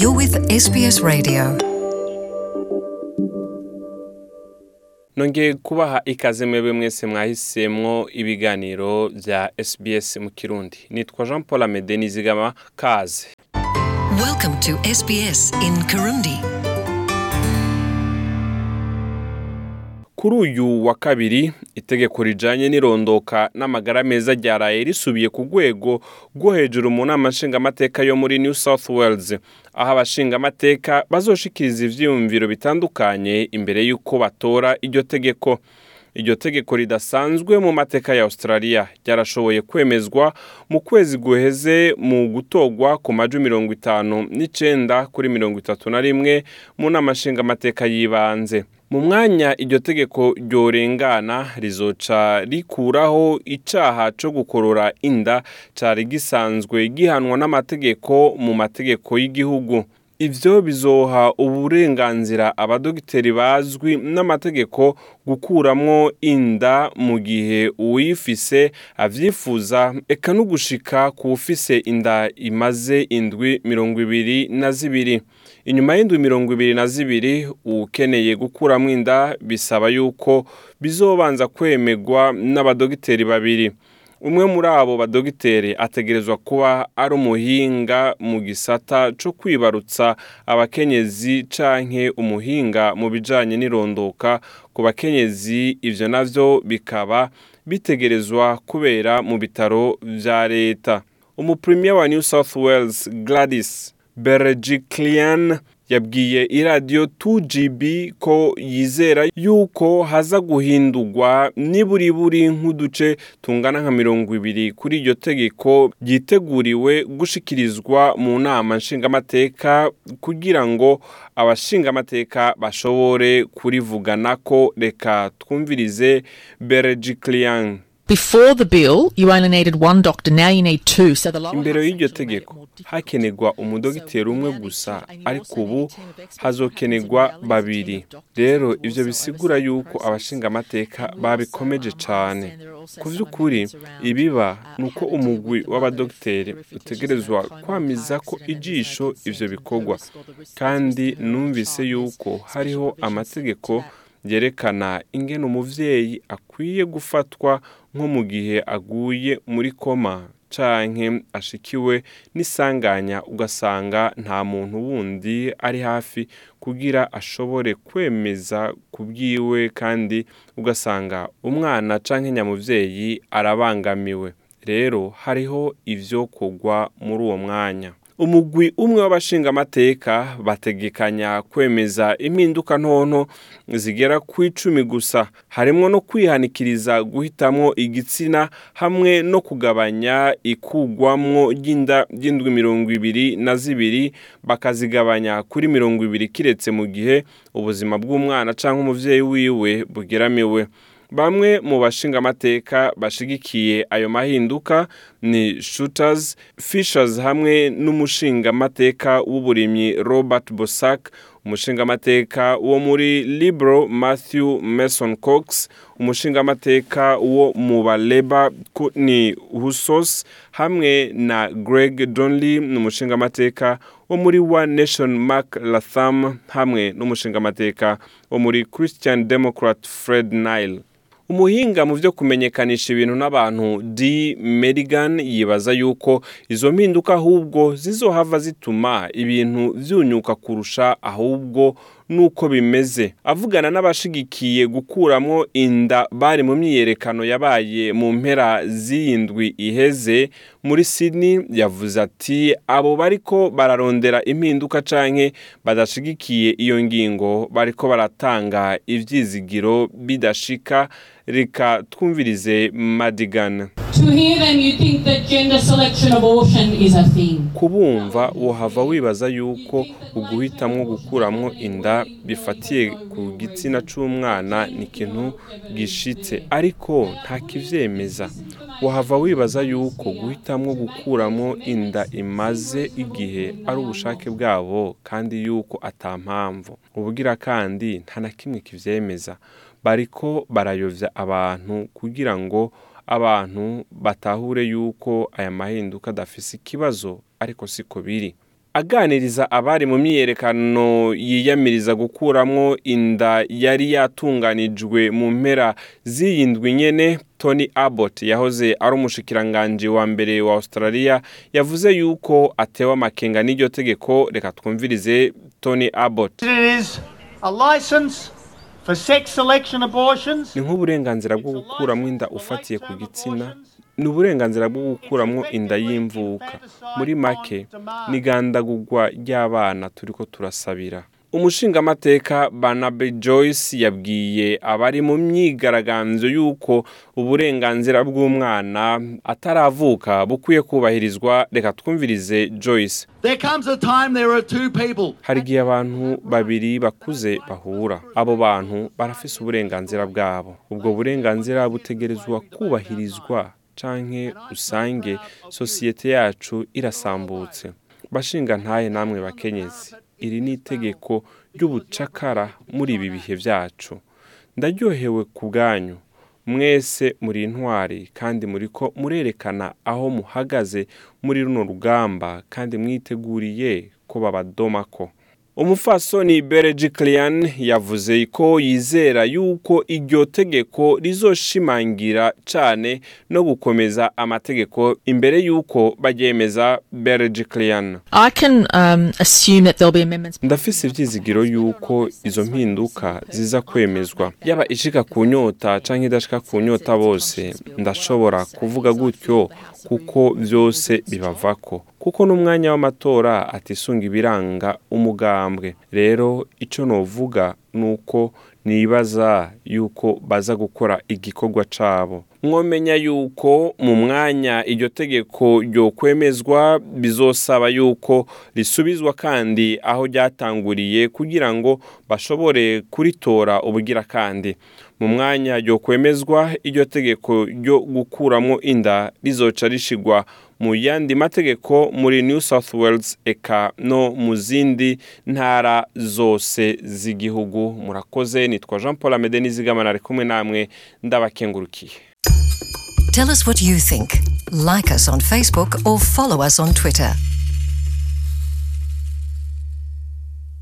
You're with SBS Radio. nongeye kubaha ikaze mwebwe mwese mwahisemwo ibiganiro bya SBS mu kirundi nitwa jean paul amede nizigama kaze Welcome to SBS in Kirundi. Kuri uyu wa kabiri itegeko rijanye n'irondoka n'amagara meza ryaraye risubiye ku rwego rwo hejuru mu nama nshingamateka yo muri new south wales. Aho abashingamateka bazoshikiriza ivyiyumviro bitandukanye imbere y'uko batora iryo tegeko. Iryo tegeko ridasanzwe mu mateka ya australia. Ryarashoboye kwemezwa mu kwezi guheze mu gutorwa ku majwi mirongo itanu n'icenda kuri mirongo itatu na rimwe mu nama nshingamateka y'ibanze mu mwanya iryo tegeko ryorengana rizoca rikuraho icaha co gukorora inda cari gisanzwe gihanwa n'amategeko mu mategeko y'igihugu. Ivyo bizoha uburenganzira abadogiteri bazwi n'amategeko gukuramwo inda mu gihe uwuyifise avyifuza eka no gushika ku ufise inda imaze indwi mirongo ibiri na zibiri. Inyuma y'indwi mirongo ibiri na zibiri ukeneye gukuramwo inda bisaba yuko bizobanza kwemegwa n'abadogiteri babiri. Umwe muri abo badogiteri ategerezwa kuba ari umuhinga mu gisata co kwibarutsa abakenyezi canke umuhinga mu bijanye n'irondoka ku bakenyezi ivyo navyo bikaba bitegerezwa kubera mu bitaro vya leta. Umupremier wa new south wales gladys berejiklian yabwiye iradiyo 2GB ko yizera yuko haza guhindurwa niburiburi nk'uduce tungana nka mirongo ibiri kuri iryo tegeko ryiteguriwe gushikirizwa mu nama nshingamateka kugira ngo abashingamateka bashobore kurivuganako reka twumvirize berejiklian. Before the bill, you only needed one doctor. Now you need two. So the lower imbere y'iryo tegeko hakenerwa umudogiteri umwe gusa ariko ubu hazokenerwa babiri. rero also bisigura yuko And we babikomeje also ku around, ibiba uh, ni uko umugwi w'abadogiteri utegerezwa kwamiza ko ijisho the bikorwa kandi numvise yuko hariho amategeko to that. yerekana ingene umuvyeyi akwiye gufatwa nko mu gihe aguye muri koma canke ashikiwe n'isanganya ugasanga nta muntu wundi ari hafi kugira ashobore kwemeza ku bwiwe kandi ugasanga umwana canke nyamuvyeyi arabangamiwe rero hariho ivyo kugwa muri uwo mwanya umugwi umwe w'abashingamateka bategekanya kwemeza impinduka ntonto zigera ku icumi gusa. Harimwo no kwihanikiriza guhitamwo igitsina hamwe no kugabanya ikugwamwo ry'inda ry'indwi mirongo ibiri na zibiri bakazigabanya kuri mirongo ibiri kiretse mu gihe ubuzima bw'umwana canke umuvyeyi wiwe bugeramiwe. Bamwe mu bashingamateka bashigikiye ayo mahinduka ni shooters fishers hamwe n'umushingamateka w'uburimyi robert bosak. Umushingamateka wo muri liberal matthew mason cox. Umushingamateka wo mu baleba ni husos hamwe na greg donley n'umushingamateka wo muri one nation mark latham hamwe n'umushingamateka wo muri christian democrat fred nile. Umuhinga mu byo kumenyekanisha ibintu n'abantu d. Merigan yibaza yuko izo mpinduka ahubwo zizohava zituma ibintu vyunyuka kurusha ahubwo nuko bimeze. Avugana n'abashigikiye gukuramwo inda bari mu myiyerekano yabaye mu mpera z'iyindwi iheze muri Sydney yavuze ati abo bariko bararondera impinduka canke badashigikiye iyo ngingo bariko baratanga ivyizigiro bidashika reka twumvirize Madigan. To hear them, you think that gender selection abortion is a thing. kubumva wohava wibaza yuko uguhitamwo gukuramwo inda bifatiye ku gitsina c'umwana ni ikintu gishitse ariko nta kivyemeza. Wohava wibaza yuko guhitamwo gukuramwo inda imaze igihe ari ubushake bwabo kandi yuko ata mpamvu. Ubugira kandi nta na kimwe kivyemeza. Bariko barayovya abantu kugira ngo abantu batahure yuko aya mahinduka adafise ikibazo ariko siko biri. Aganiriza abari mu myiyerekano yiyamiriza gukuramwo inda yari yatunganijwe mu mpera z'iyi ndwi nyene Tony Abbott yahoze ari umushikiranganji wa mbere wa Australia yavuze yuko atewe amakenga n'iryo tegeko. Reka twumvirize Tony Abbott. Is a license ni nk'uburenganzira bwo gukuramo inda ufatiye ku gitsina. ni uburenganzira bwo gukuramo inda y'imvuka. muri make ni gandagurwa ry'abana turiko turasabira. Umushingamateka Barnaby Joyce yabwiye abari mu myigaragambyo y'uko uburenganzira bw'umwana ataravuka bukwiye kubahirizwa. Reka twumvirize Joyce. Hari igihe abantu babiri bakuze bahura. Abo bantu barafise uburenganzira bwabo. Ubwo burenganzira butegerezwa kubahirizwa canke usange sosiyete yacu irasambutse. Bashinga ntaye namwe bakenyezi. Iri ni itegeko ry'ubucakara muri ibi bihe byacu. Ndaryohewe ku bwanyu. Mwese muri intwari kandi muriko murerekana aho muhagaze muri runo rugamba kandi mwiteguriye ko babadomako umufasoni Berejiklian yavuze ko yizera yuko iryo tegeko rizoshimangira cane no gukomeza amategeko imbere yuko baryemeza Berejiklian. I can um, ndafise ivyizigiro yuko izo mpinduka ziza kwemezwa. Yaba ishika ku nyota canke idashika ku nyota bose ndashobora kuvuga gutyo kuko vyose bibavako. Kuko n'umwanya w'amatora atisunga ibiranga umugambwe. Rero ico novuga nuko nibaza yuko baza gukora igikorwa cabo. Mwomenya yuko mu mwanya iryo tegeko ryo kwemezwa bizosaba yuko risubizwa kandi aho ryatanguriye kugira ngo bashobore kuritora ubugira kandi. Mu mwanya ryo kwemezwa iryo tegeko ryo gukuramo inda rizoca rishigwa mu yandi mategeko muri New South Wales eka no mu zindi ntara zose z'igihugu murakoze nitwa Jean Paul Amede Nizigamana ari kumwe namwe ndabakengurukiye Tell us what you think. Like us on Facebook or follow us on Twitter.